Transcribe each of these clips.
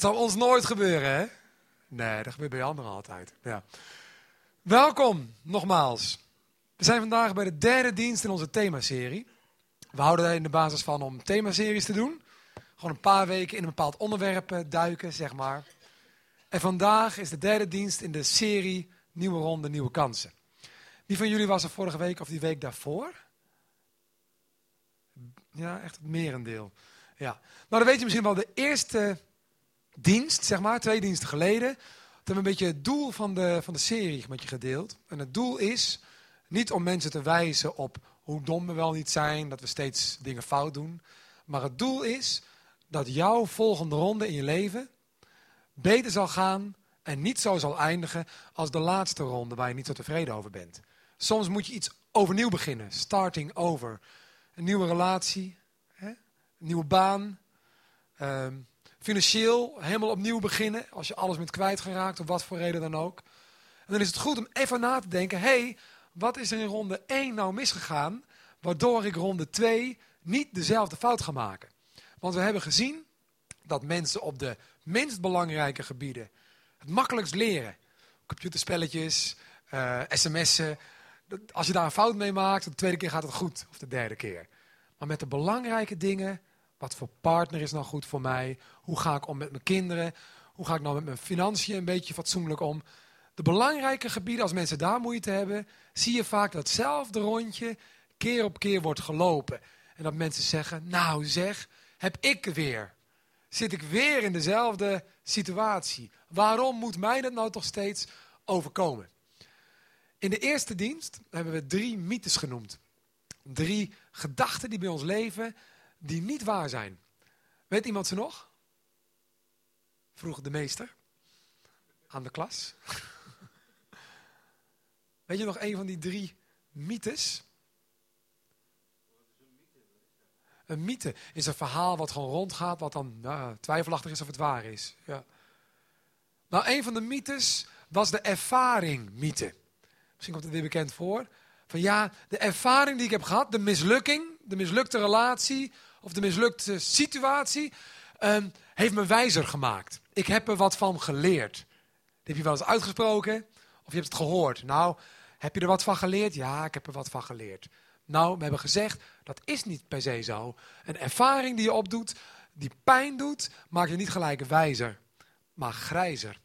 Het zal ons nooit gebeuren, hè? Nee, dat gebeurt bij anderen altijd. Ja. Welkom, nogmaals. We zijn vandaag bij de derde dienst in onze themaserie. We houden er in de basis van om themaseries te doen. Gewoon een paar weken in een bepaald onderwerp eh, duiken, zeg maar. En vandaag is de derde dienst in de serie Nieuwe Ronde, Nieuwe Kansen. Wie van jullie was er vorige week of die week daarvoor? Ja, echt het merendeel. Ja. Nou, dan weet je misschien wel de eerste dienst, zeg maar, twee diensten geleden. Hebben we een beetje het doel van de, van de serie met je gedeeld. En het doel is niet om mensen te wijzen op hoe dom we wel niet zijn, dat we steeds dingen fout doen. Maar het doel is dat jouw volgende ronde in je leven beter zal gaan en niet zo zal eindigen als de laatste ronde waar je niet zo tevreden over bent. Soms moet je iets overnieuw beginnen, starting over. Een nieuwe relatie, hè? een nieuwe baan, ehm, financieel helemaal opnieuw beginnen als je alles bent kwijtgeraakt, of wat voor reden dan ook. En dan is het goed om even na te denken, hey, wat is er in ronde 1 nou misgegaan, waardoor ik ronde 2 niet dezelfde fout ga maken. Want we hebben gezien dat mensen op de minst belangrijke gebieden het makkelijkst leren. Computerspelletjes, uh, sms'en. Als je daar een fout mee maakt, de tweede keer gaat het goed. Of de derde keer. Maar met de belangrijke dingen, wat voor partner is nou goed voor mij? Hoe ga ik om met mijn kinderen? Hoe ga ik nou met mijn financiën een beetje fatsoenlijk om? De belangrijke gebieden, als mensen daar moeite hebben, zie je vaak dat hetzelfde rondje keer op keer wordt gelopen. En dat mensen zeggen, nou zeg, heb ik weer. Zit ik weer in dezelfde situatie. Waarom moet mij dat nou toch steeds overkomen? In de eerste dienst hebben we drie mythes genoemd. Drie gedachten die bij ons leven, die niet waar zijn. Weet iemand ze nog? Vroeg de meester aan de klas. Weet je nog een van die drie mythes? Een mythe is een verhaal wat gewoon rondgaat, wat dan nou, twijfelachtig is of het waar is. Ja. Nou, een van de mythes was de ervaring mythe. Misschien komt het weer bekend voor. Van ja, de ervaring die ik heb gehad, de mislukking, de mislukte relatie of de mislukte situatie, um, heeft me wijzer gemaakt. Ik heb er wat van geleerd. Heb je wel eens uitgesproken of je hebt het gehoord. Nou, heb je er wat van geleerd? Ja, ik heb er wat van geleerd. Nou, we hebben gezegd, dat is niet per se zo. Een ervaring die je opdoet, die pijn doet, maakt je niet gelijk wijzer, maar grijzer.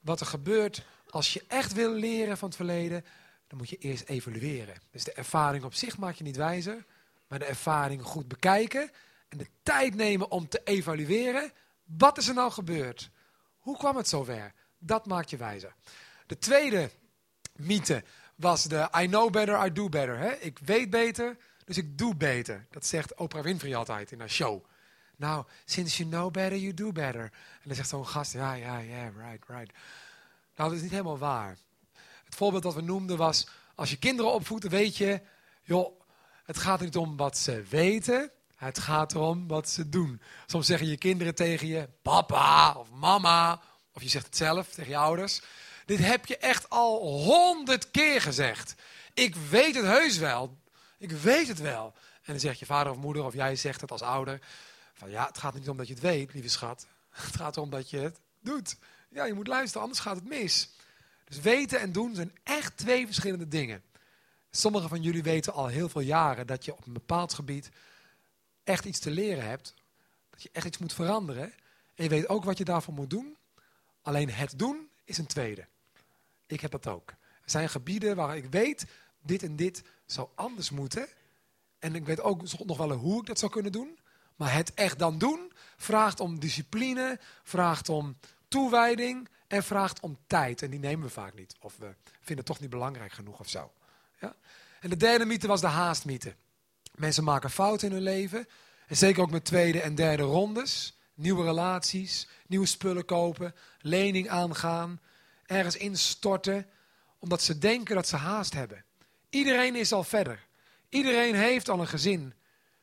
Wat er gebeurt als je echt wil leren van het verleden, dan moet je eerst evalueren. Dus de ervaring op zich maakt je niet wijzer, maar de ervaring goed bekijken en de tijd nemen om te evalueren. Wat is er nou gebeurd? Hoe kwam het zover? Dat maakt je wijzer. De tweede mythe was de I know better, I do better. Hè? Ik weet beter, dus ik doe beter. Dat zegt Oprah Winfrey altijd in haar show. Nou, since you know better, you do better. En dan zegt zo'n gast, ja, ja, ja, right, right. Nou, dat is niet helemaal waar. Het voorbeeld dat we noemden was, als je kinderen opvoedt, weet je, joh, het gaat niet om wat ze weten, het gaat erom wat ze doen. Soms zeggen je kinderen tegen je, papa of mama, of je zegt het zelf tegen je ouders. Dit heb je echt al honderd keer gezegd. Ik weet het heus wel. Ik weet het wel. En dan zegt je vader of moeder, of jij zegt het als ouder. Van ja, het gaat niet om dat je het weet, lieve schat. Het gaat erom dat je het doet. Ja, je moet luisteren, anders gaat het mis. Dus weten en doen zijn echt twee verschillende dingen. Sommigen van jullie weten al heel veel jaren dat je op een bepaald gebied echt iets te leren hebt. Dat je echt iets moet veranderen. En je weet ook wat je daarvoor moet doen. Alleen het doen is een tweede. Ik heb dat ook. Er zijn gebieden waar ik weet, dit en dit zou anders moeten. En ik weet ook nog wel hoe ik dat zou kunnen doen. Maar het echt dan doen vraagt om discipline, vraagt om toewijding en vraagt om tijd. En die nemen we vaak niet. Of we vinden het toch niet belangrijk genoeg of zo. Ja? En de derde mythe was de haastmythe. Mensen maken fouten in hun leven. En zeker ook met tweede en derde rondes. Nieuwe relaties, nieuwe spullen kopen, lening aangaan, ergens instorten, omdat ze denken dat ze haast hebben. Iedereen is al verder. Iedereen heeft al een gezin.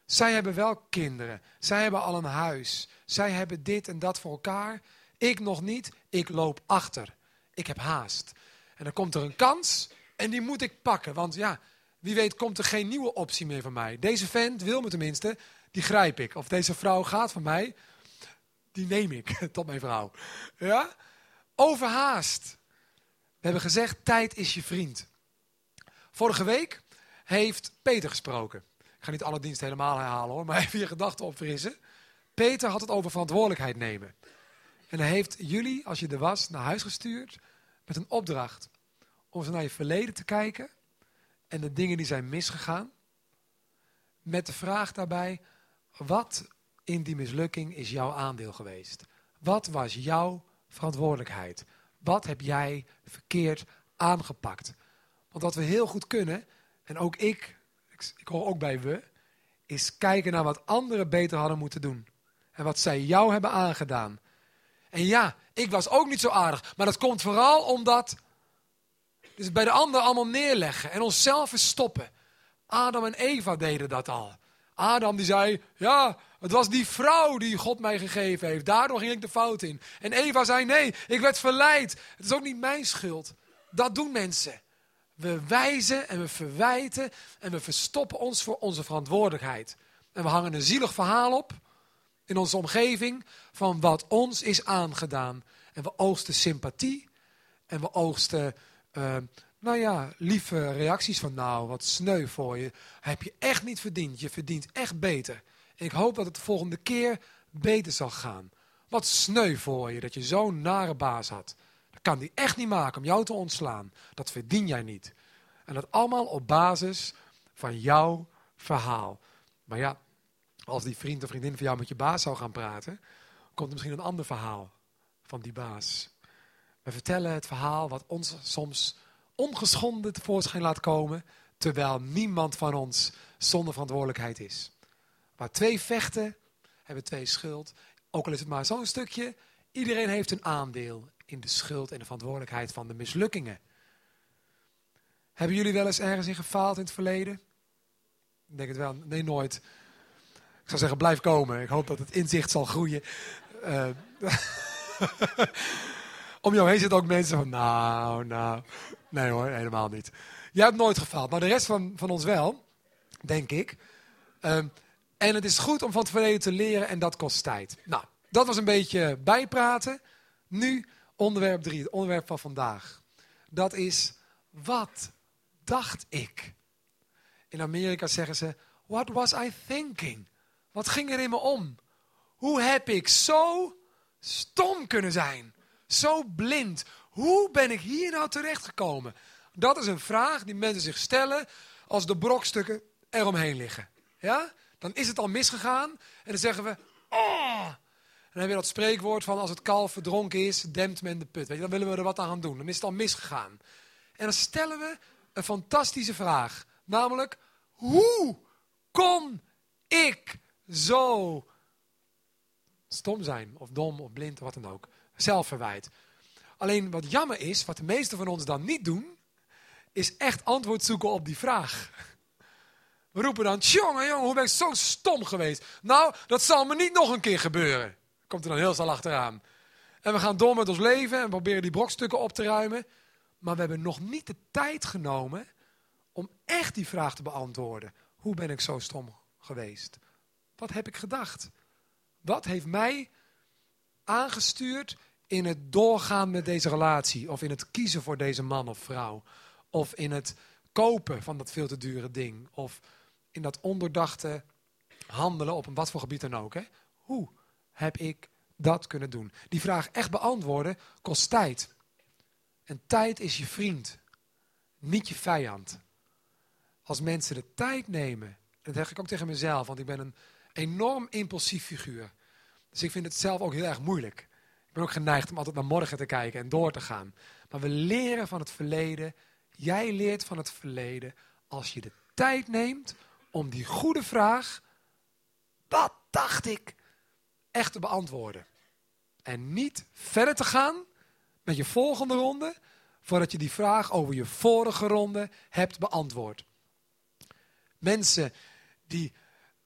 Zij hebben wel kinderen. Zij hebben al een huis. Zij hebben dit en dat voor elkaar. Ik nog niet. Ik loop achter. Ik heb haast. En dan komt er een kans en die moet ik pakken. Want ja, wie weet komt er geen nieuwe optie meer van mij. Deze vent wil me tenminste, die grijp ik. Of deze vrouw gaat van mij. die neem ik tot mijn vrouw. Ja? Overhaast. We hebben gezegd, tijd is je vriend. Vorige week heeft Peter gesproken. Ik ga niet alle diensten helemaal herhalen hoor, maar even je gedachten opfrissen. Peter had het over verantwoordelijkheid nemen. En hij heeft jullie, als je er was, naar huis gestuurd met een opdracht. Om naar je verleden te kijken en de dingen die zijn misgegaan. Met de vraag daarbij, wat in die mislukking is jouw aandeel geweest? Wat was jouw verantwoordelijkheid? Wat heb jij verkeerd aangepakt? Want wat we heel goed kunnen, en ook ik, ik, ik hoor ook bij we, is kijken naar wat anderen beter hadden moeten doen. En wat zij jou hebben aangedaan. En ja, ik was ook niet zo aardig. Maar dat komt vooral omdat. Dus bij de ander allemaal neerleggen en onszelf verstoppen. Adam en Eva deden dat al. Adam die zei: Ja, het was die vrouw die God mij gegeven heeft. Daardoor ging ik de fout in. En Eva zei: Nee, ik werd verleid. Het is ook niet mijn schuld. Dat doen mensen. We wijzen en we verwijten en we verstoppen ons voor onze verantwoordelijkheid. En we hangen een zielig verhaal op in onze omgeving van wat ons is aangedaan. En we oogsten sympathie en we oogsten, uh, nou ja, lieve reacties van nou, wat sneu voor je. Heb je echt niet verdiend, je verdient echt beter. Ik hoop dat het de volgende keer beter zal gaan. Wat sneu voor je dat je zo'n nare baas had. Dat kan die echt niet maken om jou te ontslaan. Dat verdien jij niet. En dat allemaal op basis van jouw verhaal. Maar ja, als die vriend of vriendin van jou met je baas zou gaan praten, komt er misschien een ander verhaal van die baas. We vertellen het verhaal wat ons soms ongeschonden tevoorschijn laat komen, terwijl niemand van ons zonder verantwoordelijkheid is. Waar twee vechten, hebben twee schuld. Ook al is het maar zo'n stukje, iedereen heeft een aandeel in de schuld en de verantwoordelijkheid van de mislukkingen. Hebben jullie wel eens ergens in gefaald in het verleden? Ik denk het wel. Nee, nooit. Ik zou zeggen, blijf komen. Ik hoop dat het inzicht zal groeien. Uh, om jou heen zitten ook mensen van, nou, nou. Nee hoor, helemaal niet. Jij hebt nooit gefaald, maar de rest van, van ons wel, denk ik. Uh, en het is goed om van het verleden te leren en dat kost tijd. Nou, dat was een beetje bijpraten. Nu onderwerp drie, het onderwerp van vandaag. Dat is, wat dacht ik? In Amerika zeggen ze, what was I thinking? Wat ging er in me om? Hoe heb ik zo stom kunnen zijn? Zo blind? Hoe ben ik hier nou terechtgekomen? Dat is een vraag die mensen zich stellen als de brokstukken eromheen liggen. Ja? Dan is het al misgegaan en dan zeggen we, oh. En dan heb je dat spreekwoord van als het kalf verdronken is, dempt men de put. Weet je, dan willen we er wat aan gaan doen. Dan is het al misgegaan. En dan stellen we een fantastische vraag. Namelijk, hoe kon ik zo stom zijn, of dom, of blind, wat dan ook. Zelfverwijt. Alleen wat jammer is, wat de meesten van ons dan niet doen, is echt antwoord zoeken op die vraag. We roepen dan, jongen, jongen, hoe ben ik zo stom geweest? Nou, dat zal me niet nog een keer gebeuren. Komt er dan heel snel achteraan. En we gaan door met ons leven en proberen die brokstukken op te ruimen. Maar we hebben nog niet de tijd genomen om echt die vraag te beantwoorden. Hoe ben ik zo stom geweest? Wat heb ik gedacht? Wat heeft mij aangestuurd in het doorgaan met deze relatie? Of in het kiezen voor deze man of vrouw? Of in het kopen van dat veel te dure ding? Of in dat onderdachte handelen op een wat voor gebied dan ook? Hè? Hoe heb ik dat kunnen doen? Die vraag echt beantwoorden kost tijd. En tijd is je vriend, niet je vijand. Als mensen de tijd nemen, dat zeg ik ook tegen mezelf, want ik ben een enorm impulsief figuur. Dus ik vind het zelf ook heel erg moeilijk. Ik ben ook geneigd om altijd naar morgen te kijken en door te gaan. Maar we leren van het verleden. Jij leert van het verleden als je de tijd neemt om die goede vraag, wat dacht ik, echt te beantwoorden. En niet verder te gaan met je volgende ronde, voordat je die vraag over je vorige ronde hebt beantwoord. Mensen die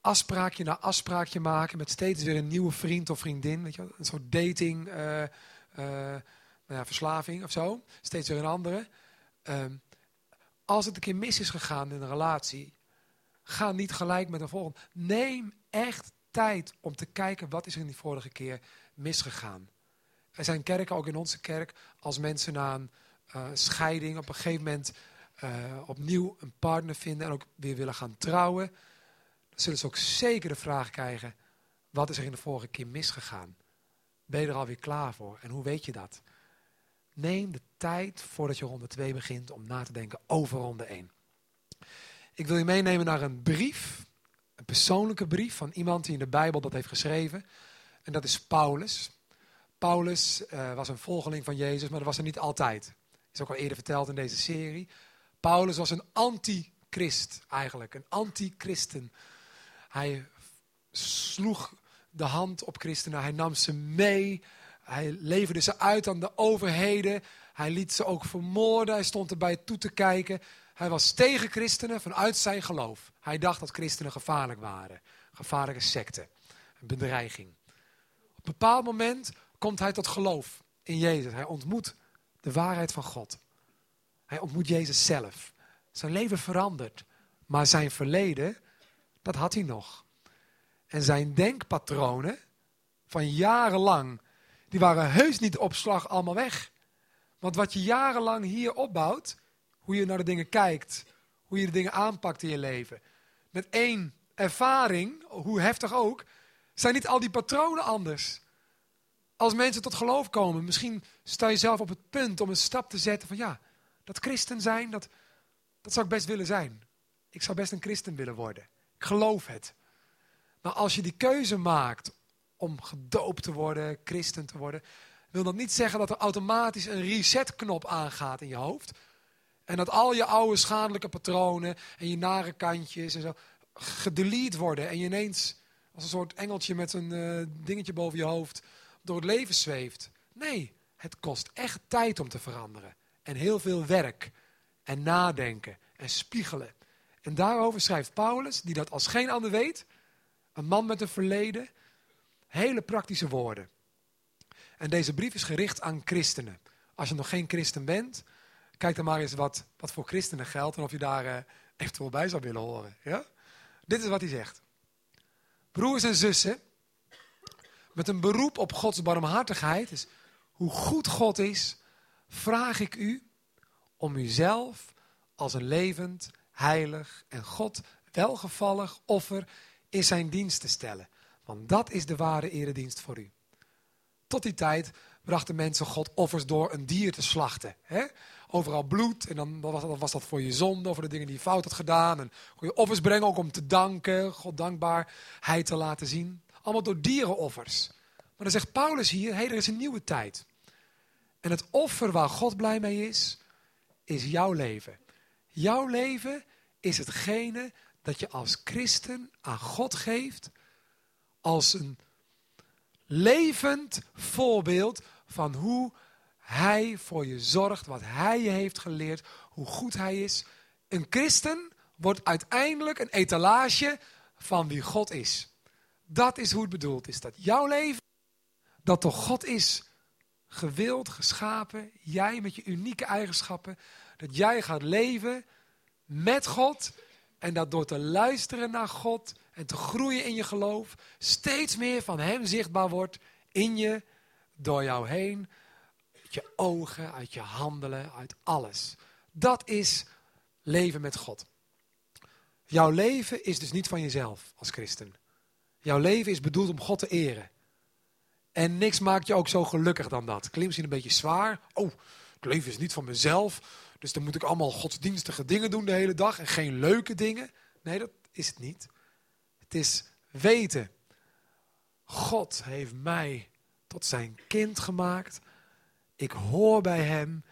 afspraakje na afspraakje maken met steeds weer een nieuwe vriend of vriendin. Weet je? Een soort dating, uh, uh, nou ja, verslaving of zo. Steeds weer een andere. Ehm, als het een keer mis is gegaan in een relatie, ga niet gelijk met een volgende. Neem echt tijd om te kijken wat is er in die vorige keer misgegaan. Er zijn kerken, ook in onze kerk, als mensen na een uh, scheiding op een gegeven moment opnieuw een partner vinden en ook weer willen gaan trouwen, zullen ze ook zeker de vraag krijgen, wat is er in de vorige keer misgegaan? Ben je er alweer klaar voor? En hoe weet je dat? Neem de tijd voordat je ronde 2 begint om na te denken over ronde 1. Ik wil je meenemen naar een brief, een persoonlijke brief van iemand die in de Bijbel dat heeft geschreven. En dat is Paulus. Paulus uh, was een volgeling van Jezus, maar dat was er niet altijd. Is ook al eerder verteld in deze serie. Paulus was een antichrist eigenlijk, een antichristen. Hij sloeg de hand op christenen, hij nam ze mee, hij leverde ze uit aan de overheden, hij liet ze ook vermoorden, hij stond erbij toe te kijken. Hij was tegen christenen vanuit zijn geloof. Hij dacht dat christenen gevaarlijk waren, gevaarlijke secten, een bedreiging. Op een bepaald moment komt hij tot geloof in Jezus. Hij ontmoet de waarheid van God. Hij ontmoet Jezus zelf. Zijn leven verandert, maar zijn verleden, dat had hij nog. En zijn denkpatronen van jarenlang, die waren heus niet op slag allemaal weg. Want wat je jarenlang hier opbouwt, hoe je naar de dingen kijkt, hoe je de dingen aanpakt in je leven, met één ervaring, hoe heftig ook, zijn niet al die patronen anders. Als mensen tot geloof komen, misschien sta je zelf op het punt om een stap te zetten van ja, dat christen zijn, dat, dat zou ik best willen zijn. Ik zou best een christen willen worden. Ik geloof het. Maar als je die keuze maakt om gedoopt te worden, christen te worden, wil dat niet zeggen dat er automatisch een resetknop aangaat in je hoofd. En dat al je oude schadelijke patronen en je nare kantjes en zo gedelete worden. En je ineens als een soort engeltje met een uh, dingetje boven je hoofd door het leven zweeft. Nee, het kost echt tijd om te veranderen. En heel veel werk. En nadenken. En spiegelen. En daarover schrijft Paulus, die dat als geen ander weet. Een man met een verleden. Hele praktische woorden. En deze brief is gericht aan christenen. Als je nog geen christen bent, kijk dan maar eens wat, wat voor christenen geldt. En of je daar uh, eventueel bij zou willen horen. Ja? Dit is wat hij zegt. Broers en zussen, met een beroep op Gods barmhartigheid, dus hoe goed God is, vraag ik u om uzelf als een levend, heilig en God welgevallig offer in zijn dienst te stellen. Want dat is de ware eredienst voor u. Tot die tijd brachten mensen God offers door een dier te slachten. Hè? Overal bloed en dan was, dat, was dat voor je zonde, voor de dingen die je fout had gedaan. En kon je offers brengen ook om te danken, God dankbaarheid te laten zien. Allemaal door dierenoffers. Maar dan zegt Paulus hier, hé, hey, er is een nieuwe tijd. En het offer waar God blij mee is, is jouw leven. Jouw leven is hetgene dat je als christen aan God geeft als een levend voorbeeld van hoe Hij voor je zorgt, wat Hij je heeft geleerd, hoe goed Hij is. Een christen wordt uiteindelijk een etalage van wie God is. Dat is hoe het bedoeld is. Dat jouw leven, dat toch God is gewild, geschapen, jij met je unieke eigenschappen, dat jij gaat leven met God en dat door te luisteren naar God en te groeien in je geloof, steeds meer van Hem zichtbaar wordt in je, door jou heen, uit je ogen, uit je handelen, uit alles. Dat is leven met God. Jouw leven is dus niet van jezelf als christen. Jouw leven is bedoeld om God te eren. En niks maakt je ook zo gelukkig dan dat. Klinkt misschien een beetje zwaar. Oh, het leven is niet van mezelf. Dus dan moet ik allemaal godsdienstige dingen doen de hele dag en geen leuke dingen. Nee, dat is het niet. Het is weten. God heeft mij tot zijn kind gemaakt. Ik hoor bij hem.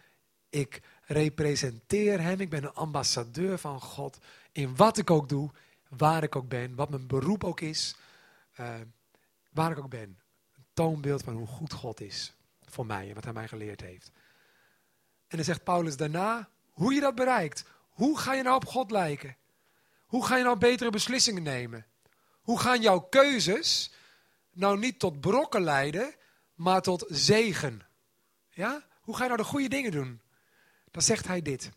Ik representeer hem. Ik ben een ambassadeur van God. In wat ik ook doe, waar ik ook ben, wat mijn beroep ook is, uh, waar ik ook ben. Een toonbeeld van hoe goed God is voor mij en wat hij mij geleerd heeft. En dan zegt Paulus daarna, hoe je dat bereikt. Hoe ga je nou op God lijken? Hoe ga je nou betere beslissingen nemen? Hoe gaan jouw keuzes nou niet tot brokken leiden, maar tot zegen? Ja? Hoe ga je nou de goede dingen doen? Dan zegt hij dit.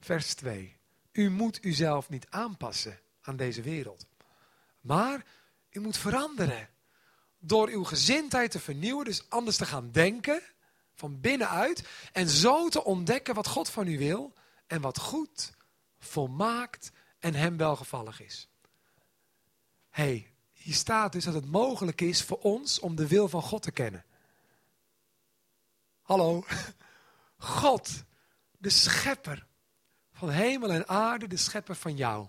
Vers 2. U moet uzelf niet aanpassen aan deze wereld. Maar u moet veranderen door uw gezindheid te vernieuwen, dus anders te gaan denken, van binnenuit, en zo te ontdekken wat God van u wil en wat goed, volmaakt en hem welgevallig is. hey, hier staat dus dat het mogelijk is voor ons om de wil van God te kennen. Hallo, God, de schepper van hemel en aarde, de schepper van jou,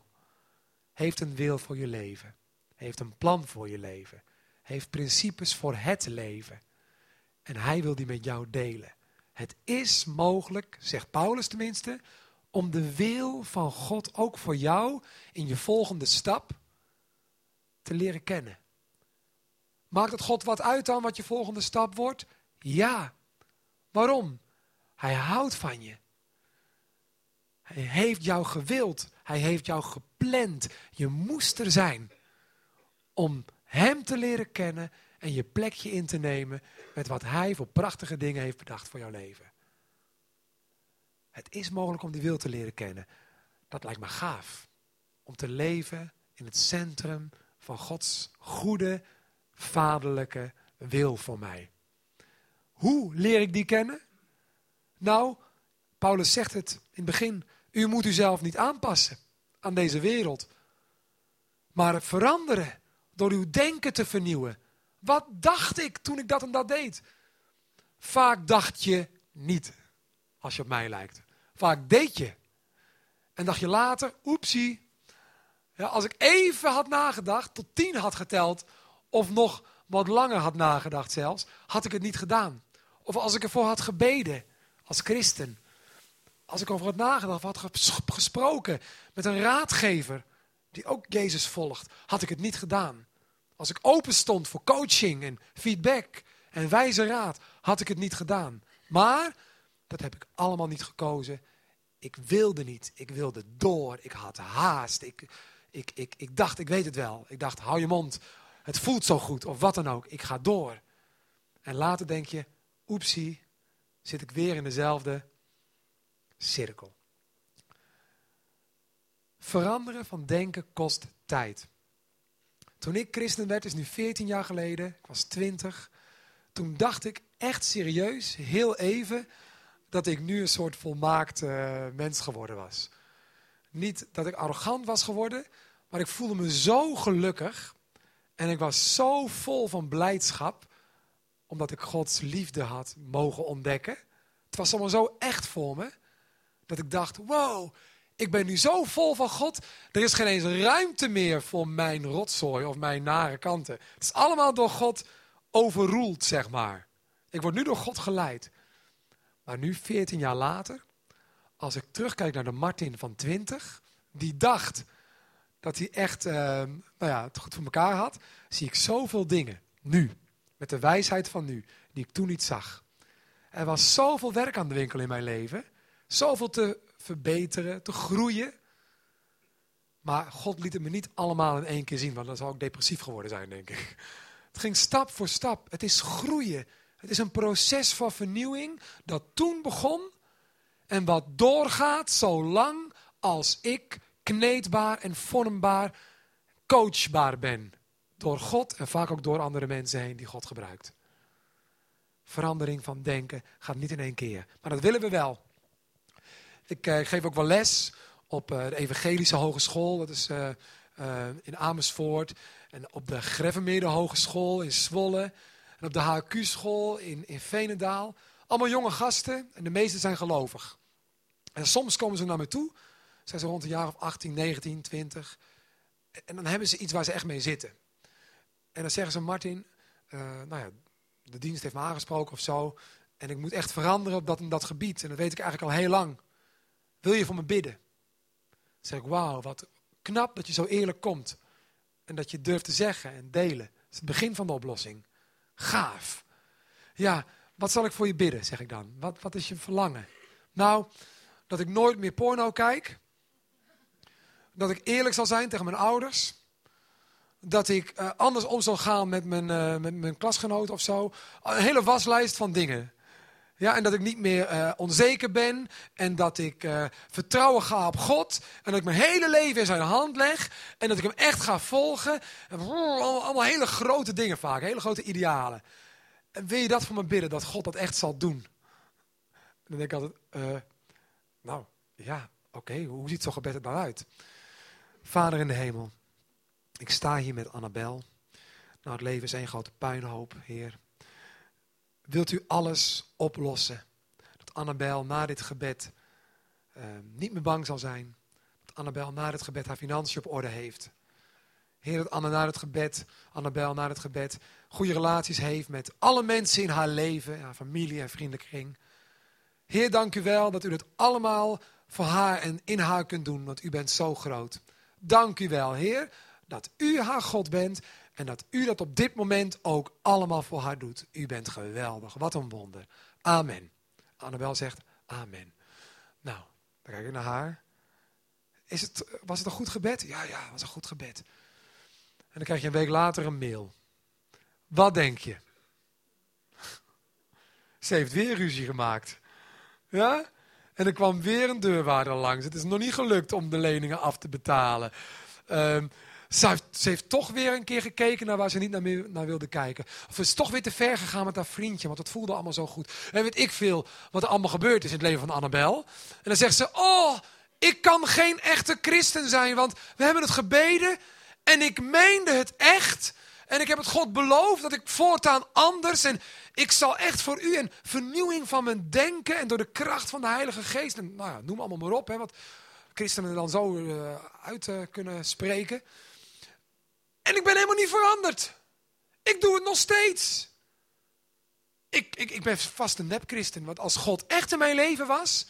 heeft een wil voor je leven. Heeft een plan voor je leven. Heeft principes voor het leven. En hij wil die met jou delen. Het is mogelijk, zegt Paulus tenminste, om de wil van God ook voor jou in je volgende stap te leren kennen. Maakt het God wat uit dan wat je volgende stap wordt? Ja. Waarom? Hij houdt van je. Hij heeft jou gewild. Hij heeft jou gepland. Je moest er zijn om Hem te leren kennen en je plekje in te nemen met wat Hij voor prachtige dingen heeft bedacht voor jouw leven. Het is mogelijk om die wil te leren kennen. Dat lijkt me gaaf. Om te leven in het centrum van Gods goede, vaderlijke wil voor mij. Hoe leer ik die kennen? Nou, Paulus zegt het in het begin. U moet uzelf niet aanpassen aan deze wereld. Maar veranderen door uw denken te vernieuwen. Wat dacht ik toen ik dat en dat deed? Vaak dacht je niet, als je op mij lijkt. Vaak deed je. En dacht je later, oepsie. Ja, als ik even had nagedacht, tot tien had geteld, of nog wat langer had nagedacht zelfs, had ik het niet gedaan. Of als ik ervoor had gebeden, als christen. Als ik over had nagedacht, had gesproken met een raadgever, die ook Jezus volgt, had ik het niet gedaan. Als ik open stond voor coaching en feedback en wijze raad, had ik het niet gedaan. Maar dat heb ik allemaal niet gekozen. Ik wilde niet. Ik wilde door. Ik had haast. Ik, ik, ik, ik dacht, ik weet het wel. Ik dacht, hou je mond. Het voelt zo goed. Of wat dan ook. Ik ga door. En later denk je, oepsie, zit ik weer in dezelfde cirkel. Veranderen van denken kost tijd. Toen ik christen werd, is nu 14 jaar geleden, ik was 20. Toen dacht ik echt serieus, heel even, dat ik nu een soort volmaakt uh, mens geworden was. Niet dat ik arrogant was geworden, maar ik voelde me zo gelukkig. En ik was zo vol van blijdschap, omdat ik Gods liefde had mogen ontdekken. Het was allemaal zo echt voor me, dat ik dacht, wow, ik ben nu zo vol van God. Er is geen eens ruimte meer voor mijn rotzooi of mijn nare kanten. Het is allemaal door God overroeld, zeg maar. Ik word nu door God geleid. Maar nu, 14 jaar later, als ik terugkijk naar de Martin van 20, die dacht dat hij echt uh, nou ja, het goed voor elkaar had, zie ik zoveel dingen nu, met de wijsheid van nu, die ik toen niet zag. Er was zoveel werk aan de winkel in mijn leven, zoveel te verbeteren, te groeien. Maar God liet het me niet allemaal in één keer zien, want dan zou ik depressief geworden zijn, denk ik. Het ging stap voor stap. Het is groeien. Het is een proces van vernieuwing dat toen begon en wat doorgaat zolang als ik kneedbaar en vormbaar, coachbaar ben. Door God en vaak ook door andere mensen heen die God gebruikt. Verandering van denken gaat niet in één keer. Maar dat willen we wel. Ik, uh, geef ook wel les op uh, de Evangelische Hogeschool, dat is uh, in Amersfoort. En op de Greffenmeerde Hogeschool in Zwolle. En op de HQ-school in, in Veenendaal. Allemaal jonge gasten en de meeste zijn gelovig. En soms komen ze naar me toe, zijn ze rond een jaar of 18, 19, 20. En dan hebben ze iets waar ze echt mee zitten. En dan zeggen ze, Martin, nou ja, de dienst heeft me aangesproken of zo. En ik moet echt veranderen op dat en dat gebied. En dat weet ik eigenlijk al heel lang. Wil je voor me bidden? Dan zeg ik, wauw, wat knap dat je zo eerlijk komt. En dat je durft te zeggen en delen. Dat is het begin van de oplossing. Gaaf. Ja, wat zal ik voor je bidden, zeg ik dan. Wat, wat is je verlangen? Nou, dat ik nooit meer porno kijk. Dat ik eerlijk zal zijn tegen mijn ouders. Dat ik uh, anders om zal gaan met mijn, uh, met mijn klasgenoot of zo. Een hele waslijst van dingen. Ja, en dat ik niet meer uh, onzeker ben. En dat ik uh, vertrouwen ga op God. En dat ik mijn hele leven in zijn hand leg. En dat ik hem echt ga volgen. En, allemaal hele grote dingen vaak. Hele grote idealen. En wil je dat voor me bidden? Dat God dat echt zal doen? dan denk ik altijd, uh, nou ja, oké, hoe ziet zo'n gebed er dan uit? Vader in de hemel, ik sta hier met Annabel. Nou, het leven is één grote puinhoop, Heer. Wilt u alles oplossen? Dat Annabel na dit gebed uh, niet meer bang zal zijn. Dat Annabel na dit gebed haar financiën op orde heeft. Heer, dat Anne na het gebed, Annabel na het gebed, goede relaties heeft met alle mensen in haar leven, haar familie en vriendenkring. Heer, dank u wel dat u het allemaal voor haar en in haar kunt doen, want u bent zo groot. Dank u wel, Heer, dat u haar God bent en dat u dat op dit moment ook allemaal voor haar doet. U bent geweldig, wat een wonder. Amen. Annabel zegt amen. Nou, dan kijk ik naar haar. Is het, was het een goed gebed? Ja, ja, het was een goed gebed. En dan krijg je een week later een mail. Wat denk je? Ze heeft weer ruzie gemaakt. Ja? En er kwam weer een deurwaarder langs. Het is nog niet gelukt om de leningen af te betalen. Um, ze, heeft, toch weer een keer gekeken naar waar ze niet naar, meer, naar wilde kijken. Of is toch weer te ver gegaan met haar vriendje, want het voelde allemaal zo goed. En weet ik veel wat er allemaal gebeurd is in het leven van Annabel. En dan zegt ze, oh, ik kan geen echte christen zijn, want we hebben het gebeden en ik meende het echt. En ik heb het God beloofd dat ik voortaan anders en ik zal echt voor u een vernieuwing van mijn denken en door de kracht van de Heilige Geest. En, nou ja, noem allemaal maar op, hè, wat christenen dan zo uh, uit uh, kunnen spreken. En ik ben helemaal niet veranderd. Ik doe het nog steeds. Ik, ik, ik ben vast een nep-christen, want als God echt in mijn leven was,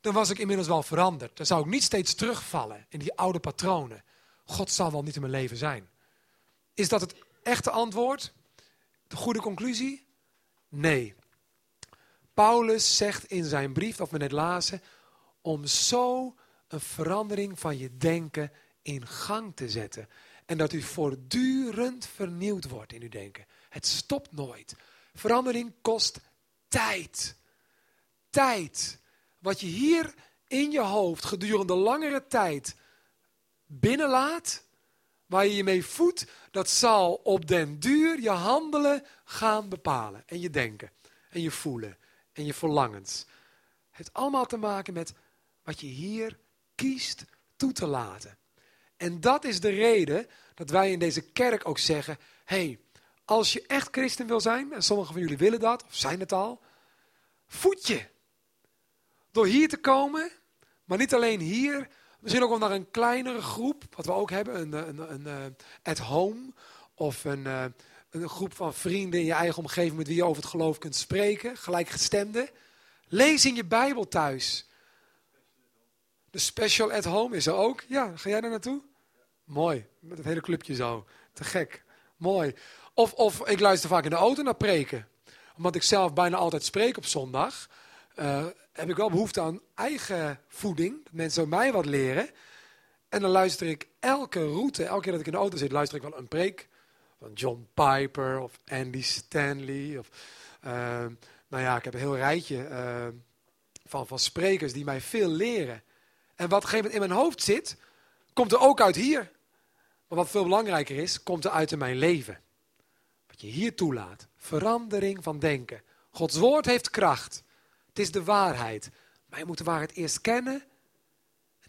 dan was ik inmiddels wel veranderd. Dan zou ik niet steeds terugvallen in die oude patronen. God zal wel niet in mijn leven zijn. Is dat het echte antwoord? De goede conclusie? Nee. Paulus zegt in zijn brief, dat we net lazen, om zo een verandering van je denken in gang te zetten. En dat u voortdurend vernieuwd wordt in uw denken. Het stopt nooit. Verandering kost tijd. Tijd. Wat je hier in je hoofd gedurende langere tijd binnenlaat, waar je je mee voedt, dat zal op den duur je handelen gaan bepalen. En je denken, en je voelen, en je verlangens. Het allemaal te maken met wat je hier kiest toe te laten. En dat is de reden dat wij in deze kerk ook zeggen, hey, als je echt christen wil zijn, en sommigen van jullie willen dat, of zijn het al, voed je. Door hier te komen, maar niet alleen hier, Misschien ook wel naar een kleinere groep, wat we ook hebben, een, een, een, eh, at home. Of een, eh, een groep van vrienden in je eigen omgeving met wie je over het geloof kunt spreken, gelijkgestemden. Lees in je Bijbel thuis. De special at home is er ook. Ja, ga jij daar naartoe? Mooi, met het hele clubje zo. Te gek. Mooi. Of, of ik luister vaak in de auto naar preken. Omdat ik zelf bijna altijd spreek op zondag. Uh, heb ik wel behoefte aan eigen voeding. Dat mensen mij wat leren. En dan luister ik elke route, elke keer dat ik in de auto zit, luister ik wel een preek. Van John Piper of Andy Stanley. Of, uh, nou ja, ik heb een heel rijtje uh, van, van sprekers die mij veel leren. En wat op in mijn hoofd zit, komt er ook uit hier. Maar wat veel belangrijker is, komt er uit in mijn leven. Wat je hier toelaat. Verandering van denken. Gods woord heeft kracht. Het is de waarheid. Maar je moet de waarheid eerst kennen,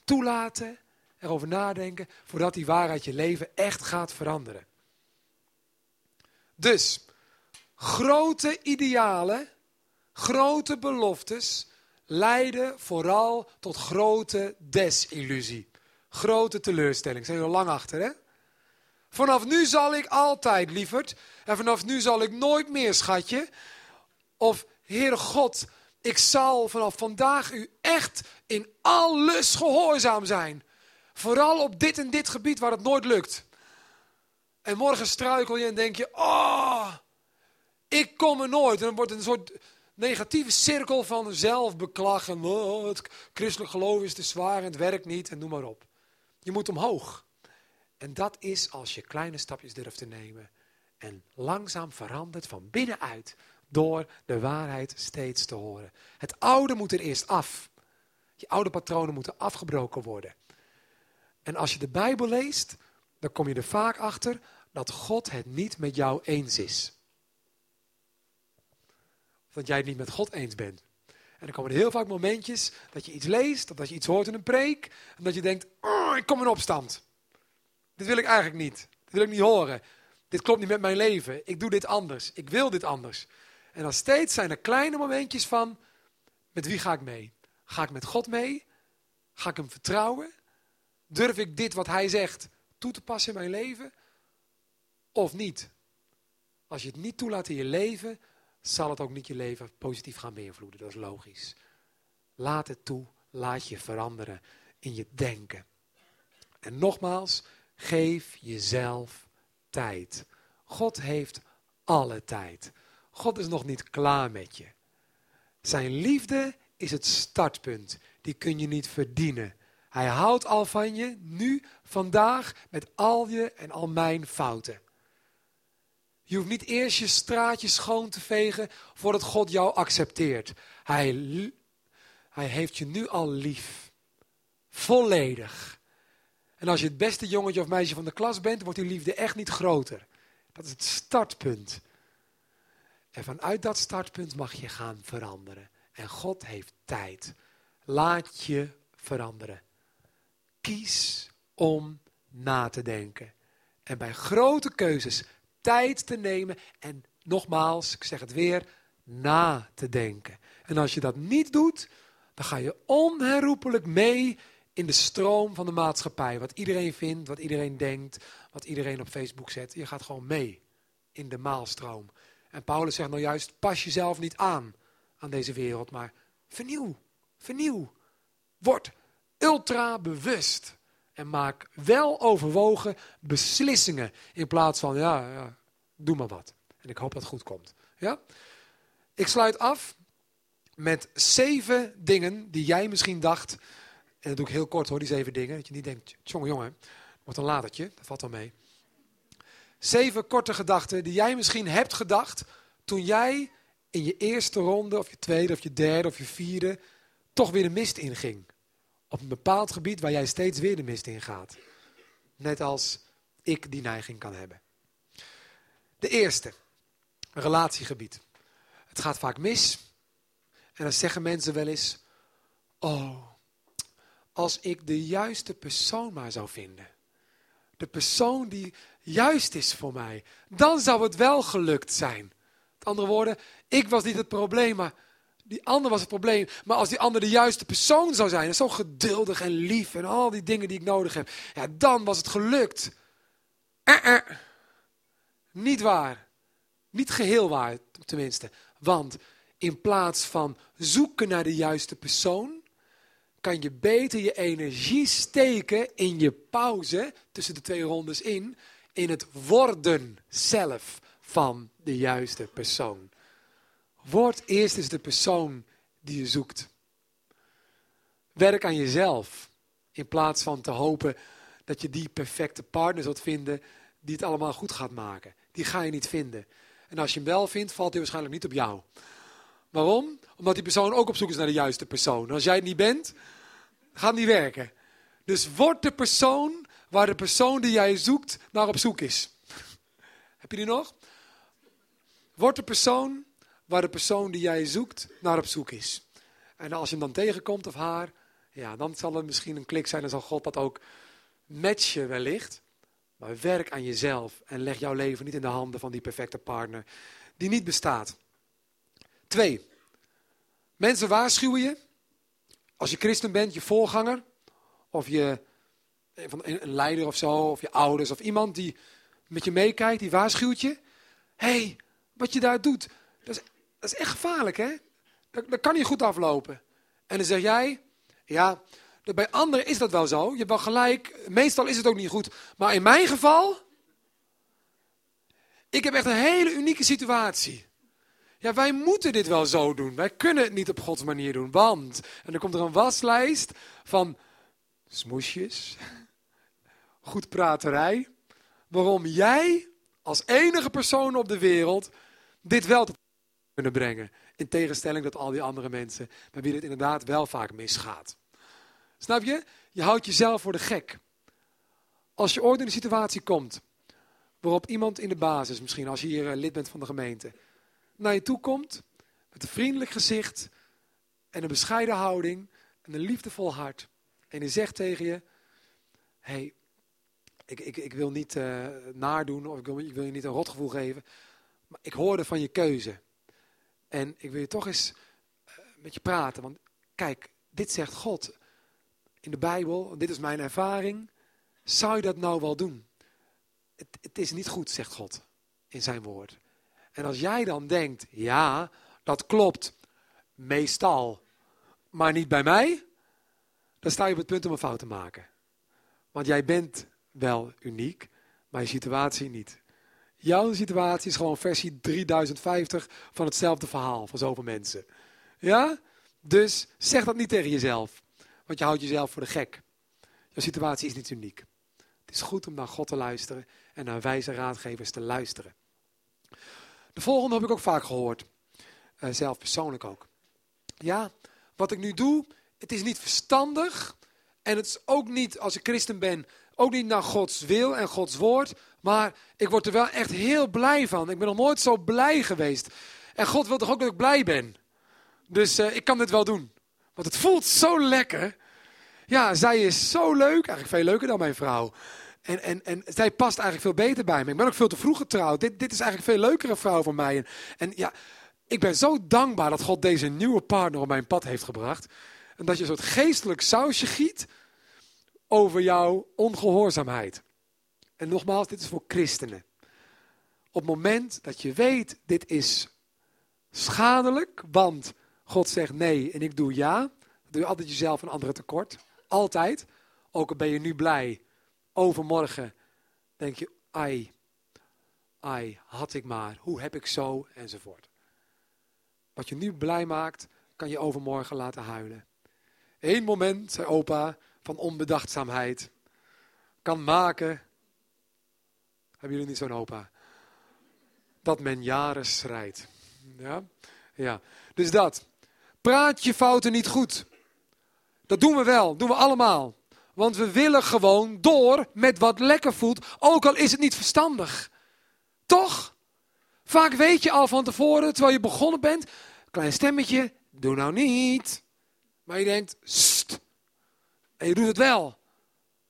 toelaten, erover nadenken, voordat die waarheid je leven echt gaat veranderen. Dus, grote idealen, grote beloftes leiden vooral tot grote desillusie. Grote teleurstelling. Zijn we lang achter, hè? Vanaf nu zal ik altijd, lieverd. En vanaf nu zal ik nooit meer, schatje. Of, Heere God, ik zal vanaf vandaag u echt in alles gehoorzaam zijn. Vooral op dit en dit gebied waar het nooit lukt. En morgen struikel je en denk je, oh, ik kom er nooit. En dan wordt een soort negatieve cirkel van zelfbeklag. En oh, het christelijk geloof is te zwaar en het werkt niet en noem maar op. Je moet omhoog. En dat is als je kleine stapjes durft te nemen. En langzaam verandert van binnenuit door de waarheid steeds te horen. Het oude moet er eerst af. Je oude patronen moeten afgebroken worden. En als je de Bijbel leest, dan kom je er vaak achter dat God het niet met jou eens is. Dat jij het niet met God eens bent. En er komen heel vaak momentjes dat je iets leest, of dat je iets hoort in een preek, en dat je denkt, oh, ik kom in opstand. Dit wil ik eigenlijk niet. Dit wil ik niet horen. Dit klopt niet met mijn leven. Ik doe dit anders. Ik wil dit anders. En dan steeds zijn er kleine momentjes van, met wie ga ik mee? Ga ik met God mee? Ga ik hem vertrouwen? Durf ik dit wat hij zegt toe te passen in mijn leven? Of niet? Als je het niet toelaat in je leven, zal het ook niet je leven positief gaan beïnvloeden. Dat is logisch. Laat het toe, laat je veranderen in je denken. En nogmaals, geef jezelf tijd. God heeft alle tijd. God is nog niet klaar met je. Zijn liefde is het startpunt. Die kun je niet verdienen. Hij houdt al van je, nu, vandaag, met al je en al mijn fouten. Je hoeft niet eerst je straatje schoon te vegen voordat God jou accepteert. Hij, hij heeft je nu al lief. Volledig. En als je het beste jongetje of meisje van de klas bent, wordt die liefde echt niet groter. Dat is het startpunt. En vanuit dat startpunt mag je gaan veranderen. En God heeft tijd. Laat je veranderen. Kies om na te denken. En bij grote keuzes tijd te nemen en nogmaals, ik zeg het weer, na te denken. En als je dat niet doet, dan ga je onherroepelijk mee in de stroom van de maatschappij. Wat iedereen vindt, wat iedereen denkt, wat iedereen op Facebook zet. Je gaat gewoon mee in de maalstroom. En Paulus zegt nou juist, pas jezelf niet aan aan deze wereld, maar vernieuw, vernieuw. Word ultra bewust. En maak wel overwogen beslissingen. In plaats van, ja, ja, doe maar wat. En ik hoop dat het goed komt. Ja? Ik sluit af met zeven dingen die jij misschien dacht. En dat doe ik heel kort hoor, die zeven dingen. Dat je niet denkt, jongen, jongen, wordt een ladertje. Dat valt wel mee. Zeven korte gedachten die jij misschien hebt gedacht toen jij in je eerste ronde, of je tweede, of je derde, of je vierde, toch weer de mist inging. Op een bepaald gebied waar jij steeds weer de mist ingaat. Net als ik die neiging kan hebben. De eerste, relatiegebied. Het gaat vaak mis. En dan zeggen mensen wel eens, oh, als ik de juiste persoon maar zou vinden. De persoon die juist is voor mij. Dan zou het wel gelukt zijn. Met andere woorden, ik was niet het probleem, maar die ander was het probleem. Maar als die ander de juiste persoon zou zijn, zo geduldig en lief en al die dingen die ik nodig heb, ja, dan was het gelukt. Eh, eh. Niet waar. Niet geheel waar, tenminste. Want in plaats van zoeken naar de juiste persoon, kan je beter je energie steken in je pauze tussen de twee rondes in, in het worden zelf van de juiste persoon. Word eerst eens de persoon die je zoekt. Werk aan jezelf. In plaats van te hopen dat je die perfecte partner zult vinden die het allemaal goed gaat maken. Die ga je niet vinden. En als je hem wel vindt, valt hij waarschijnlijk niet op jou. Waarom? Omdat die persoon ook op zoek is naar de juiste persoon. Als jij het niet bent, gaat het niet werken. Dus word de persoon waar de persoon die jij zoekt naar op zoek is. Heb je die nog? Word de persoon waar de persoon die jij zoekt naar op zoek is. En als je hem dan tegenkomt of haar, ja, dan zal het misschien een klik zijn en zal God dat ook matchen wellicht. Maar werk aan jezelf en leg jouw leven niet in de handen van die perfecte partner die niet bestaat. Twee, mensen waarschuwen je. Als je christen bent, je voorganger, of je een leider of zo, of je ouders, of iemand die met je meekijkt, die waarschuwt je. Hey, wat je daar doet, dat is, dat is echt gevaarlijk, hè? Dat, dat kan niet goed aflopen. En dan zeg jij, ja, bij anderen is dat wel zo. Je hebt wel gelijk. Meestal is het ook niet goed. Maar in mijn geval. Ik heb echt een hele unieke situatie. Ja, wij moeten dit wel zo doen. Wij kunnen het niet op Gods manier doen. Want. En dan komt er een waslijst van smoesjes. Goed praterij. Waarom jij als enige persoon op de wereld dit wel kunnen brengen. In tegenstelling tot al die andere mensen, bij wie het inderdaad wel vaak misgaat. Snap je? Je houdt jezelf voor de gek. Als je ooit in een situatie komt waarop iemand in de basis, misschien als je hier eh, lid bent van de gemeente, naar je toe komt met een vriendelijk gezicht en een bescheiden houding en een liefdevol hart. En hij zegt tegen je, hey, ik, ik, ik wil niet uh, nadoen of ik wil, ik wil je niet een rotgevoel geven, maar ik hoorde van je keuze. En ik wil je toch eens uh, met je praten, want kijk, dit zegt God in de Bijbel, dit is mijn ervaring. Zou je dat nou wel doen? Het, het is niet goed, zegt God in zijn woord. En als jij dan denkt, ja, dat klopt, meestal, maar niet bij mij, dan sta je op het punt om een fout te maken. Want jij bent wel uniek, maar je situatie niet. Jouw situatie is gewoon versie 3050 van hetzelfde verhaal van zoveel mensen. Ja? Dus zeg dat niet tegen jezelf, want je houdt jezelf voor de gek. Jouw situatie is niet uniek. Het is goed om naar God te luisteren en naar wijze raadgevers te luisteren. De volgende heb ik ook vaak gehoord, uh, zelf persoonlijk ook. Ja, wat ik nu doe, het is niet verstandig en het is ook niet, als ik christen ben, ook niet naar Gods wil en Gods woord. Maar ik word er wel echt heel blij van. Ik ben nog nooit zo blij geweest. En God wil toch ook dat ik blij ben. Dus uh, ik kan dit wel doen. Want het voelt zo lekker. Ja, zij is zo leuk. Eigenlijk veel leuker dan mijn vrouw. En, en, en zij past eigenlijk veel beter bij me. Ik ben ook veel te vroeg getrouwd. Dit, dit is eigenlijk veel leukere vrouw voor mij. En, en ja, ik ben zo dankbaar dat God deze nieuwe partner op mijn pad heeft gebracht. En dat je soort geestelijk sausje giet over jouw ongehoorzaamheid. En nogmaals, dit is voor christenen. Op het moment dat je weet, dit is schadelijk, want God zegt nee en ik doe ja, dan doe je altijd jezelf een andere tekort. Altijd. Ook al ben je nu blij, overmorgen denk je, ai, ai, had ik maar, hoe heb ik zo, enzovoort. Wat je nu blij maakt, kan je overmorgen laten huilen. Eén moment, zei opa, van onbedachtzaamheid kan maken. Hebben jullie niet zo'n opa? Dat men jaren strijdt. Ja? ja. Dus dat. Praat je fouten niet goed. Dat doen we wel, doen we allemaal. Want we willen gewoon door met wat lekker voelt, ook al is het niet verstandig. Toch? Vaak weet je al van tevoren, terwijl je begonnen bent, klein stemmetje, doe nou niet. Maar je denkt, st, en je doet het wel.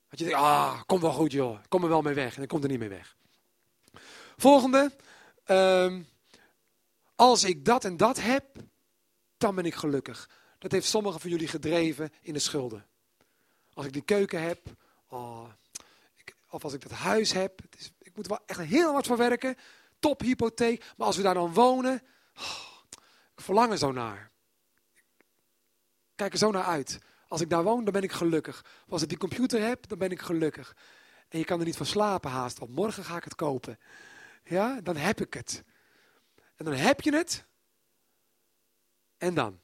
Dat je denkt, ah, kom wel goed joh, kom er wel mee weg. En dan komt er niet mee weg. Volgende. Um, als ik dat en dat heb, dan ben ik gelukkig. Dat heeft sommigen van jullie gedreven in de schulden. Als ik die keuken heb, oh, ik, of als ik dat huis heb, is, ik moet er wel echt heel wat voor werken. Top hypotheek, maar als we daar dan wonen, oh, ik verlang er zo naar. Kijk er zo naar uit. Als ik daar woon, dan ben ik gelukkig. Als ik die computer heb, dan ben ik gelukkig. En je kan er niet van slapen haast, want morgen ga ik het kopen. Ja, dan heb ik het. En dan heb je het. En dan?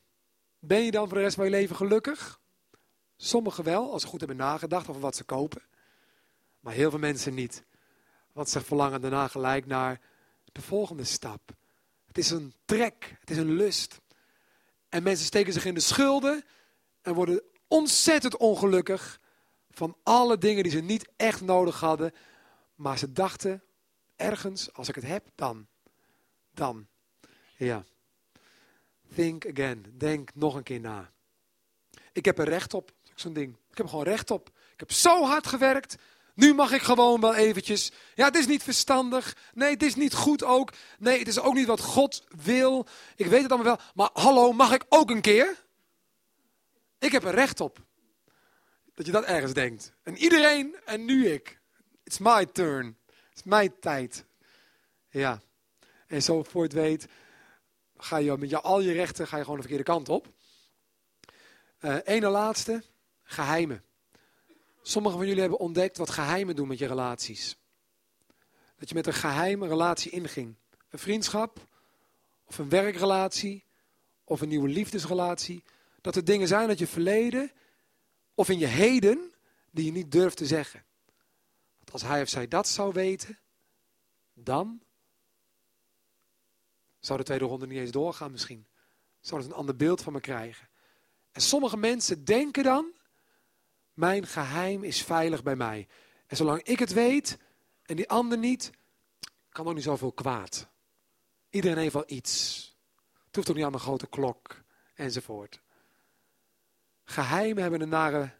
Ben je dan voor de rest van je leven gelukkig? Sommigen wel, als ze goed hebben nagedacht over wat ze kopen. Maar heel veel mensen niet. Want ze verlangen daarna gelijk naar de volgende stap. Het is een trek, het is een lust. En mensen steken zich in de schulden en worden ontzettend ongelukkig van alle dingen die ze niet echt nodig hadden. Maar ze dachten, ergens, als ik het heb, dan. Dan. Ja. Think again. Denk nog een keer na. Ik heb er recht op. Zo'n ding. Ik heb er gewoon recht op. Ik heb zo hard gewerkt. Nu mag ik gewoon wel eventjes. Ja, het is niet verstandig. Nee, het is niet goed ook. Nee, het is ook niet wat God wil. Ik weet het allemaal wel. Maar hallo, mag ik ook een keer? Ik heb er recht op. Dat je dat ergens denkt. En iedereen en nu ik. It's my turn. It's mijn tijd. Ja. En zo voor het weet, ga je met jou, al je rechten ga je gewoon de verkeerde kant op. Uh, ene laatste, geheimen. Sommigen van jullie hebben ontdekt wat geheimen doen met je relaties. Dat je met een geheime relatie inging. Een vriendschap, of een werkrelatie, of een nieuwe liefdesrelatie. Dat er dingen zijn uit je verleden of in je heden die je niet durft te zeggen. Want als hij of zij dat zou weten, dan Zou de tweede ronde niet eens doorgaan misschien? Zou het een ander beeld van me krijgen? En sommige mensen denken dan, mijn geheim is veilig bij mij. En zolang ik het weet en die ander niet, kan ook niet zoveel kwaad. Iedereen heeft wel iets. Het hoeft ook niet aan een grote klok enzovoort. Geheimen hebben een nare,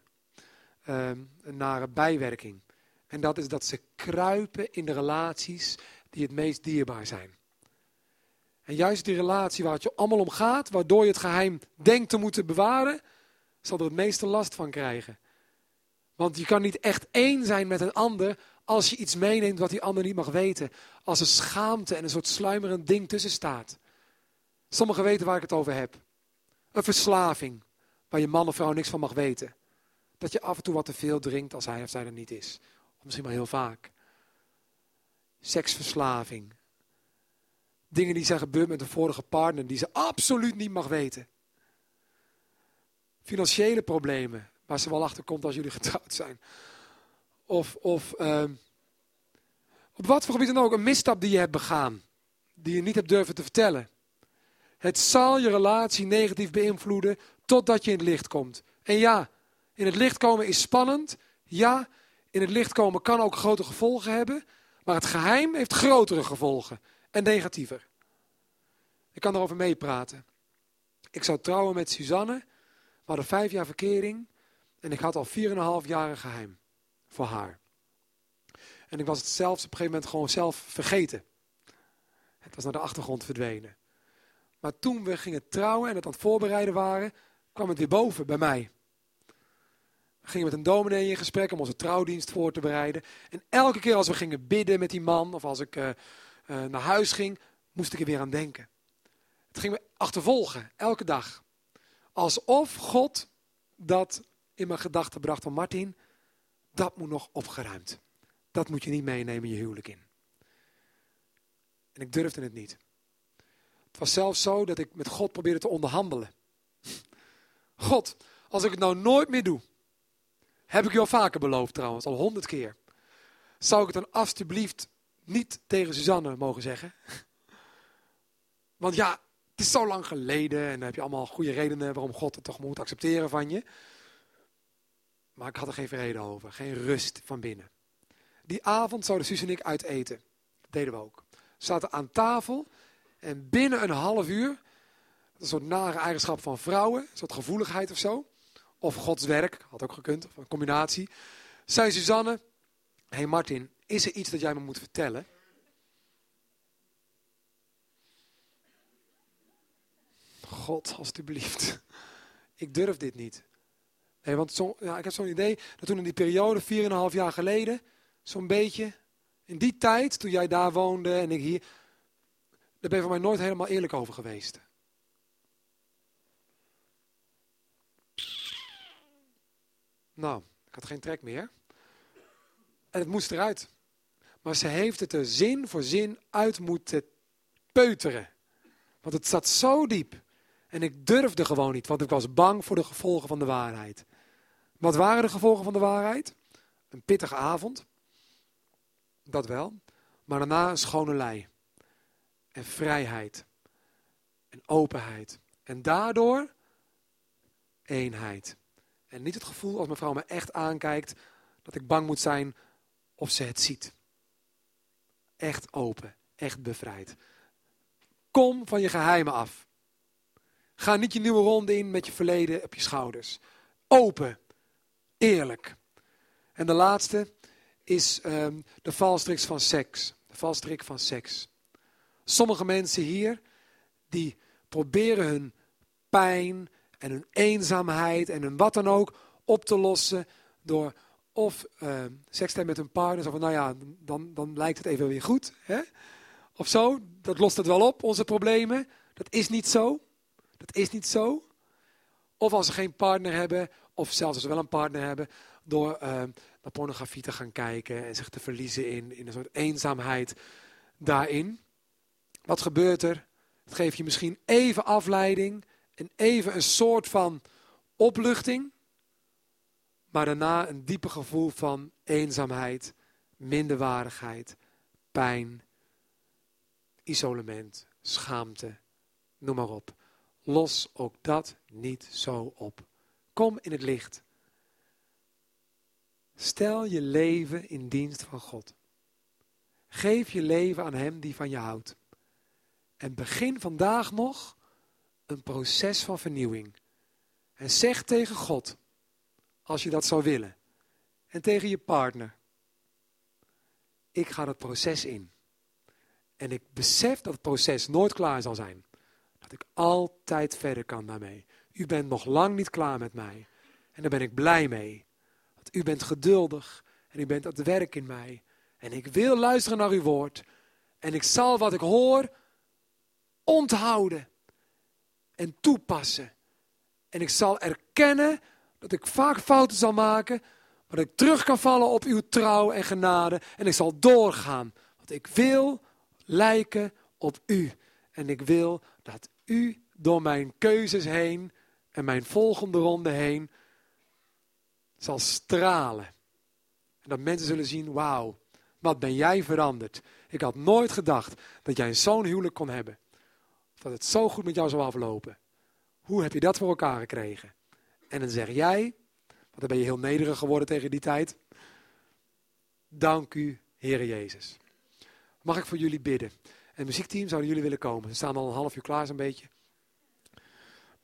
ehm, een nare bijwerking. En dat is dat ze kruipen in de relaties die het meest dierbaar zijn. En juist die relatie waar het je allemaal om gaat, waardoor je het geheim denkt te moeten bewaren, zal er het meeste last van krijgen. Want je kan niet echt één zijn met een ander als je iets meeneemt wat die ander niet mag weten. Als er schaamte en een soort sluimerend ding tussen staat. Sommigen weten waar ik het over heb. Een verslaving, waar je man of vrouw niks van mag weten. Dat je af en toe wat te veel drinkt als hij of zij er niet is. Of misschien maar heel vaak. Seksverslaving. Dingen die zijn gebeurd met een vorige partner die ze absoluut niet mag weten. Financiële problemen, waar ze wel achter komt als jullie getrouwd zijn. Of, of uh, op wat voor gebied dan ook, een misstap die je hebt begaan. Die je niet hebt durven te vertellen. Het zal je relatie negatief beïnvloeden totdat je in het licht komt. En ja, in het licht komen is spannend. Ja, in het licht komen kan ook grote gevolgen hebben. Maar het geheim heeft grotere gevolgen en negatiever. Ik kan erover meepraten. Ik zou trouwen met Suzanne. We hadden vijf jaar verkering. En ik had al vier en een half jaar een geheim voor haar. En ik was het zelfs op een gegeven moment gewoon zelf vergeten. Het was naar de achtergrond verdwenen. Maar toen we gingen trouwen en het aan het voorbereiden waren, kwam het weer boven bij mij. We gingen met een dominee in gesprek om onze trouwdienst voor te bereiden. En elke keer als we gingen bidden met die man, of als ik uh, uh, naar huis ging, moest ik er weer aan denken. Het ging me achtervolgen, elke dag. Alsof God dat in mijn gedachten bracht van Martin, dat moet nog opgeruimd. Dat moet je niet meenemen je huwelijk in. En ik durfde het niet. Het was zelfs zo dat ik met God probeerde te onderhandelen. God, als ik het nou nooit meer doe, heb ik je al vaker beloofd trouwens, al honderd keer. Zou ik het dan alstublieft niet tegen Suzanne mogen zeggen? Want ja, het is zo lang geleden en dan heb je allemaal goede redenen waarom God het toch moet accepteren van je. Maar ik had er geen vrede over, geen rust van binnen. Die avond zouden Suus en ik uit eten. Dat deden we ook. We zaten aan tafel en binnen een half uur, een soort nare eigenschap van vrouwen, een soort gevoeligheid of zo. Of Gods werk, had ook gekund, of een combinatie. Zei Suzanne, hé hey Martin, is er iets dat jij me moet vertellen? God, alstublieft. Ik durf dit niet. Nee, want zo, ja, ik heb zo'n idee dat toen in die periode, 4,5 jaar geleden, zo'n beetje, in die tijd, toen jij daar woonde en ik hier, daar ben je van mij nooit helemaal eerlijk over geweest. Nou, ik had geen trek meer. En het moest eruit. Maar ze heeft het er zin voor zin uit moeten peuteren. Want het zat zo diep. En ik durfde gewoon niet, want ik was bang voor de gevolgen van de waarheid. Wat waren de gevolgen van de waarheid? Een pittige avond. Dat wel. Maar daarna een schone lei. En vrijheid. En openheid. En daardoor eenheid. En niet het gevoel als mijn vrouw me echt aankijkt dat ik bang moet zijn of ze het ziet. Echt open, echt bevrijd. Kom van je geheimen af. Ga niet je nieuwe ronde in met je verleden op je schouders. Open, eerlijk. En de laatste is um, de valstrik van seks. De valstrik van seks. Sommige mensen hier, die proberen hun pijn en hun eenzaamheid en hun wat dan ook op te lossen door of uh, seks te hebben met hun partner. Zo nou ja, dan, dan lijkt het even weer goed. Hè? Of zo, dat lost het wel op, onze problemen. Dat is niet zo. Dat is niet zo. Of als ze geen partner hebben, of zelfs als ze wel een partner hebben, door uh, naar pornografie te gaan kijken en zich te verliezen in, in een soort eenzaamheid daarin. Wat gebeurt er? Het geeft je misschien even afleiding en even een soort van opluchting, maar daarna een diepe gevoel van eenzaamheid, minderwaardigheid, pijn, isolement, schaamte, noem maar op. Los ook dat niet zo op. Kom in het licht. Stel je leven in dienst van God. Geef je leven aan Hem die van je houdt. En begin vandaag nog een proces van vernieuwing. En zeg tegen God, als je dat zou willen, en tegen je partner, ik ga dat proces in. En ik besef dat het proces nooit klaar zal zijn. Dat ik altijd verder kan daarmee. U bent nog lang niet klaar met mij. En daar ben ik blij mee. U bent geduldig en u bent aan het werk in mij. En ik wil luisteren naar uw woord. En ik zal wat ik hoor onthouden en toepassen. En ik zal erkennen dat ik vaak fouten zal maken, maar dat ik terug kan vallen op uw trouw en genade. En ik zal doorgaan, want ik wil lijken op u. En ik wil dat u door mijn keuzes heen en mijn volgende ronde heen zal stralen. En dat mensen zullen zien, wauw, wat ben jij veranderd. Ik had nooit gedacht dat jij zo'n huwelijk kon hebben. Dat het zo goed met jou zou aflopen. Hoe heb je dat voor elkaar gekregen? En dan zeg jij, want dan ben je heel nederig geworden tegen die tijd. Dank u, Heere Jezus. Mag ik voor jullie bidden? En het muziekteam zouden jullie willen komen. Ze staan al een half uur klaar zo'n beetje.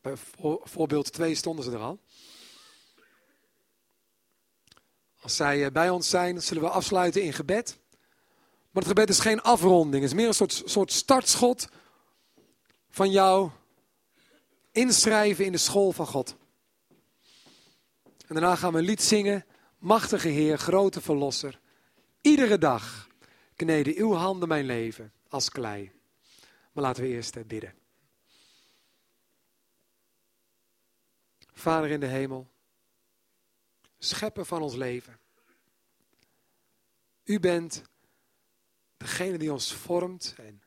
Bij voorbeeld 2 stonden ze er al. Als zij eh, bij ons zijn, zullen we afsluiten in gebed. Maar het gebed is geen afronding. Het is meer een soort, soort startschot van jou inschrijven in de school van God. En daarna gaan we een lied zingen. Machtige Heer, grote Verlosser. Iedere dag kneden uw handen mijn leven als klei. Maar laten we eerst eh, bidden. Vader in de hemel, schepper van ons leven. U bent degene die ons vormt en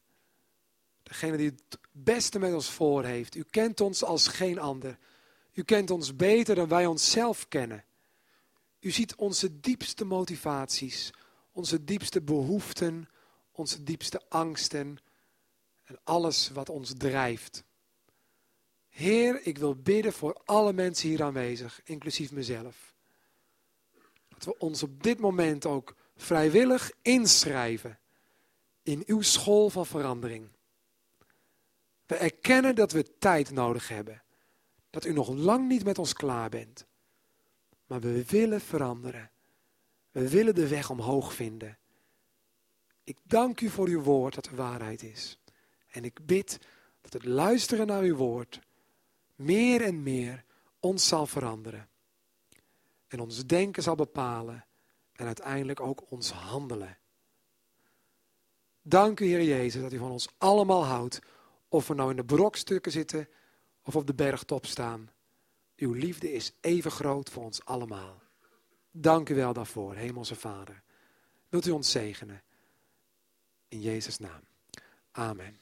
degene die het beste met ons voor heeft. U kent ons als geen ander. U kent ons beter dan wij onszelf kennen. U ziet onze diepste motivaties, onze diepste behoeften, onze diepste angsten en alles wat ons drijft. Heer, ik wil bidden voor alle mensen hier aanwezig, inclusief mezelf. Dat we ons op dit moment ook vrijwillig inschrijven in uw school van verandering. We erkennen dat we tijd nodig hebben. Dat u nog lang niet met ons klaar bent. Maar we willen veranderen. We willen de weg omhoog vinden. Ik dank u voor uw woord dat de waarheid is. En ik bid dat het luisteren naar uw woord meer en meer ons zal veranderen. En ons denken zal bepalen en uiteindelijk ook ons handelen. Dank u, Heer Jezus, dat u van ons allemaal houdt of we nou in de brokstukken zitten of op de bergtop staan. Uw liefde is even groot voor ons allemaal. Dank u wel daarvoor, Hemelse Vader. Wilt u ons zegenen? In Jezus' naam. Amen.